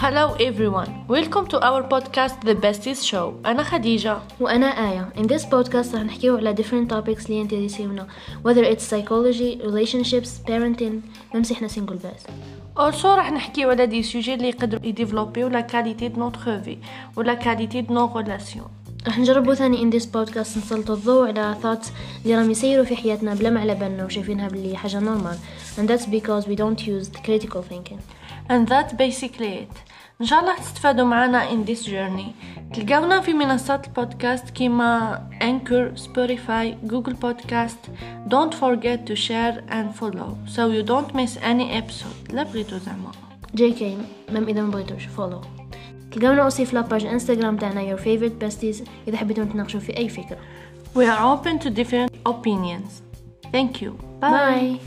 Hello everyone, welcome to our podcast The Besties Show أنا خديجة وأنا آية In this podcast رح نحكيه على different topics اللي ينترسيونا whether it's psychology, relationships, parenting si إحنا single بس Also رح نحكي على des sujets اللي يقدروا يديفلوبيو la qualité de notre vie و la qualité de nos relations رح نجربوا ثاني in this podcast نسلط الضوء على thoughts اللي راهم يسيروا في حياتنا بلا ما على بالنا وشايفينها باللي حاجة normal and that's because we don't use the critical thinking and that's basically it إن شاء الله تستفادوا معنا in this journey. تلقاونا في منصات البودكاست كيما Anchor Spotify Google Podcast don't forget to share and follow. So you don't miss any episode. لا بغيتو زعما. et quand même إذا ما بغيتوش follow. تلقاونا aussi في la page Instagram تاعنا your favorite besties إذا حبيتو نتناقشوا في أي فكرة. We are open to different opinions. Thank you. Bye.